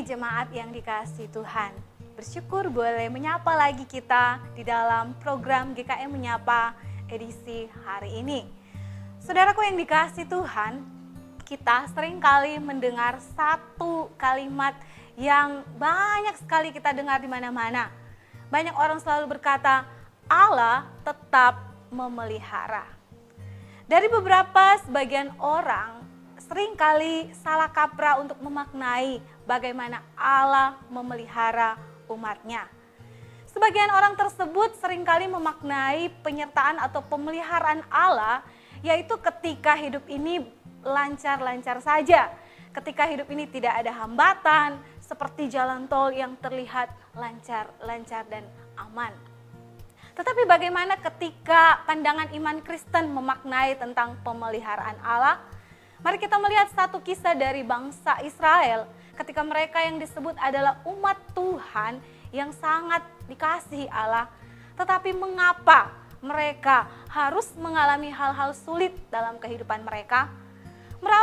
jemaat yang dikasih Tuhan. Bersyukur boleh menyapa lagi kita di dalam program GKM Menyapa edisi hari ini. Saudaraku yang dikasih Tuhan, kita sering kali mendengar satu kalimat yang banyak sekali kita dengar di mana-mana. Banyak orang selalu berkata, Allah tetap memelihara. Dari beberapa sebagian orang sering kali salah kaprah untuk memaknai bagaimana Allah memelihara umatnya. Sebagian orang tersebut sering kali memaknai penyertaan atau pemeliharaan Allah yaitu ketika hidup ini lancar-lancar saja. Ketika hidup ini tidak ada hambatan seperti jalan tol yang terlihat lancar-lancar dan aman. Tetapi bagaimana ketika pandangan iman Kristen memaknai tentang pemeliharaan Allah? Mari kita melihat satu kisah dari bangsa Israel ketika mereka yang disebut adalah umat Tuhan yang sangat dikasihi Allah. Tetapi mengapa mereka harus mengalami hal-hal sulit dalam kehidupan mereka?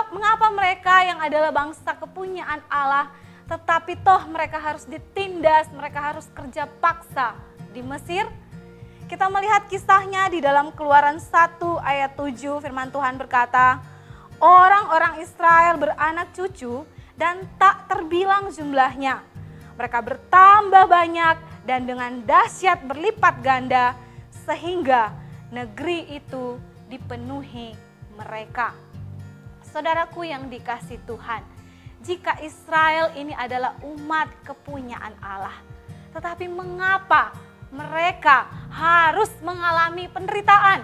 Mengapa mereka yang adalah bangsa kepunyaan Allah, tetapi toh mereka harus ditindas, mereka harus kerja paksa di Mesir? Kita melihat kisahnya di dalam keluaran 1 ayat 7 firman Tuhan berkata, Orang-orang Israel beranak cucu dan tak terbilang jumlahnya. Mereka bertambah banyak dan dengan dahsyat berlipat ganda sehingga negeri itu dipenuhi mereka. Saudaraku yang dikasih Tuhan, jika Israel ini adalah umat kepunyaan Allah, tetapi mengapa mereka harus mengalami penderitaan?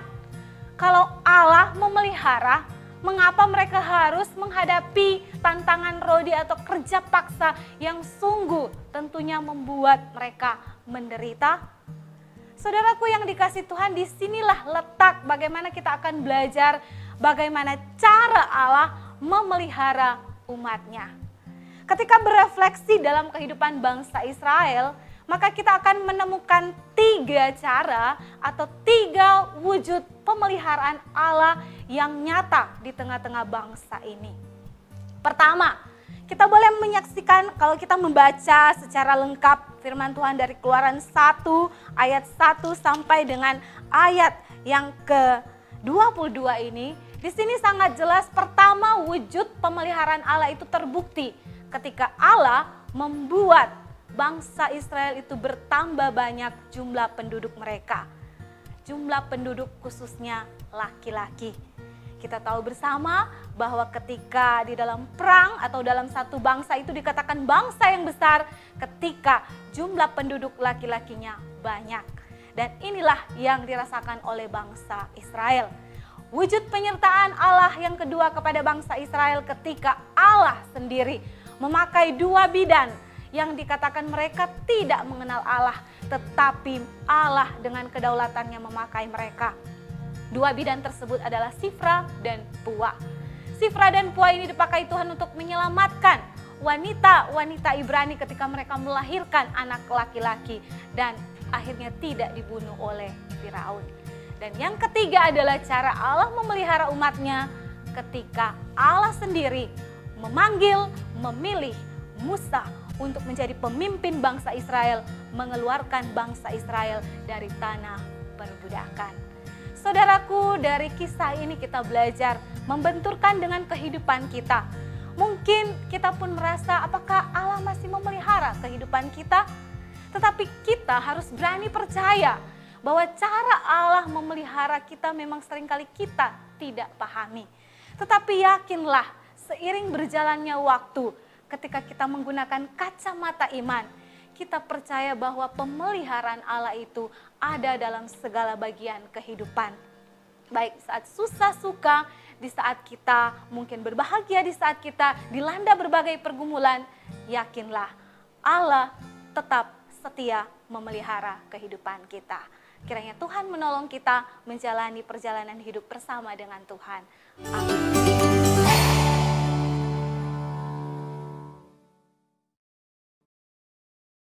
Kalau Allah memelihara, mengapa mereka harus menghadapi tantangan rodi atau kerja paksa yang sungguh tentunya membuat mereka menderita? Saudaraku yang dikasih Tuhan, di sinilah letak bagaimana kita akan belajar bagaimana cara Allah memelihara umatnya. Ketika berefleksi dalam kehidupan bangsa Israel, maka kita akan menemukan tiga cara atau tiga wujud pemeliharaan Allah yang nyata di tengah-tengah bangsa ini. Pertama, kita boleh menyaksikan kalau kita membaca secara lengkap firman Tuhan dari Keluaran 1 ayat 1 sampai dengan ayat yang ke-22 ini, di sini sangat jelas pertama wujud pemeliharaan Allah itu terbukti ketika Allah membuat bangsa Israel itu bertambah banyak jumlah penduduk mereka. Jumlah penduduk khususnya laki-laki. Kita tahu bersama bahwa ketika di dalam perang atau dalam satu bangsa itu dikatakan bangsa yang besar ketika jumlah penduduk laki-lakinya banyak. Dan inilah yang dirasakan oleh bangsa Israel. Wujud penyertaan Allah yang kedua kepada bangsa Israel ketika Allah sendiri memakai dua bidan yang dikatakan mereka tidak mengenal Allah, tetapi Allah dengan kedaulatannya memakai mereka. Dua bidan tersebut adalah Sifra dan Pua. Sifra dan Pua ini dipakai Tuhan untuk menyelamatkan wanita-wanita Ibrani ketika mereka melahirkan anak laki-laki dan akhirnya tidak dibunuh oleh Firaun. Dan yang ketiga adalah cara Allah memelihara umatnya ketika Allah sendiri memanggil, memilih Musa untuk menjadi pemimpin bangsa Israel, mengeluarkan bangsa Israel dari tanah perbudakan. Saudaraku, dari kisah ini kita belajar membenturkan dengan kehidupan kita. Mungkin kita pun merasa apakah Allah masih memelihara kehidupan kita? Tetapi kita harus berani percaya bahwa cara Allah memelihara kita memang sering kali kita tidak pahami. Tetapi yakinlah seiring berjalannya waktu, ketika kita menggunakan kacamata iman, kita percaya bahwa pemeliharaan Allah itu ada dalam segala bagian kehidupan. Baik saat susah suka, di saat kita mungkin berbahagia, di saat kita dilanda berbagai pergumulan, yakinlah Allah tetap setia memelihara kehidupan kita. Kiranya Tuhan menolong kita menjalani perjalanan hidup bersama dengan Tuhan. Amin.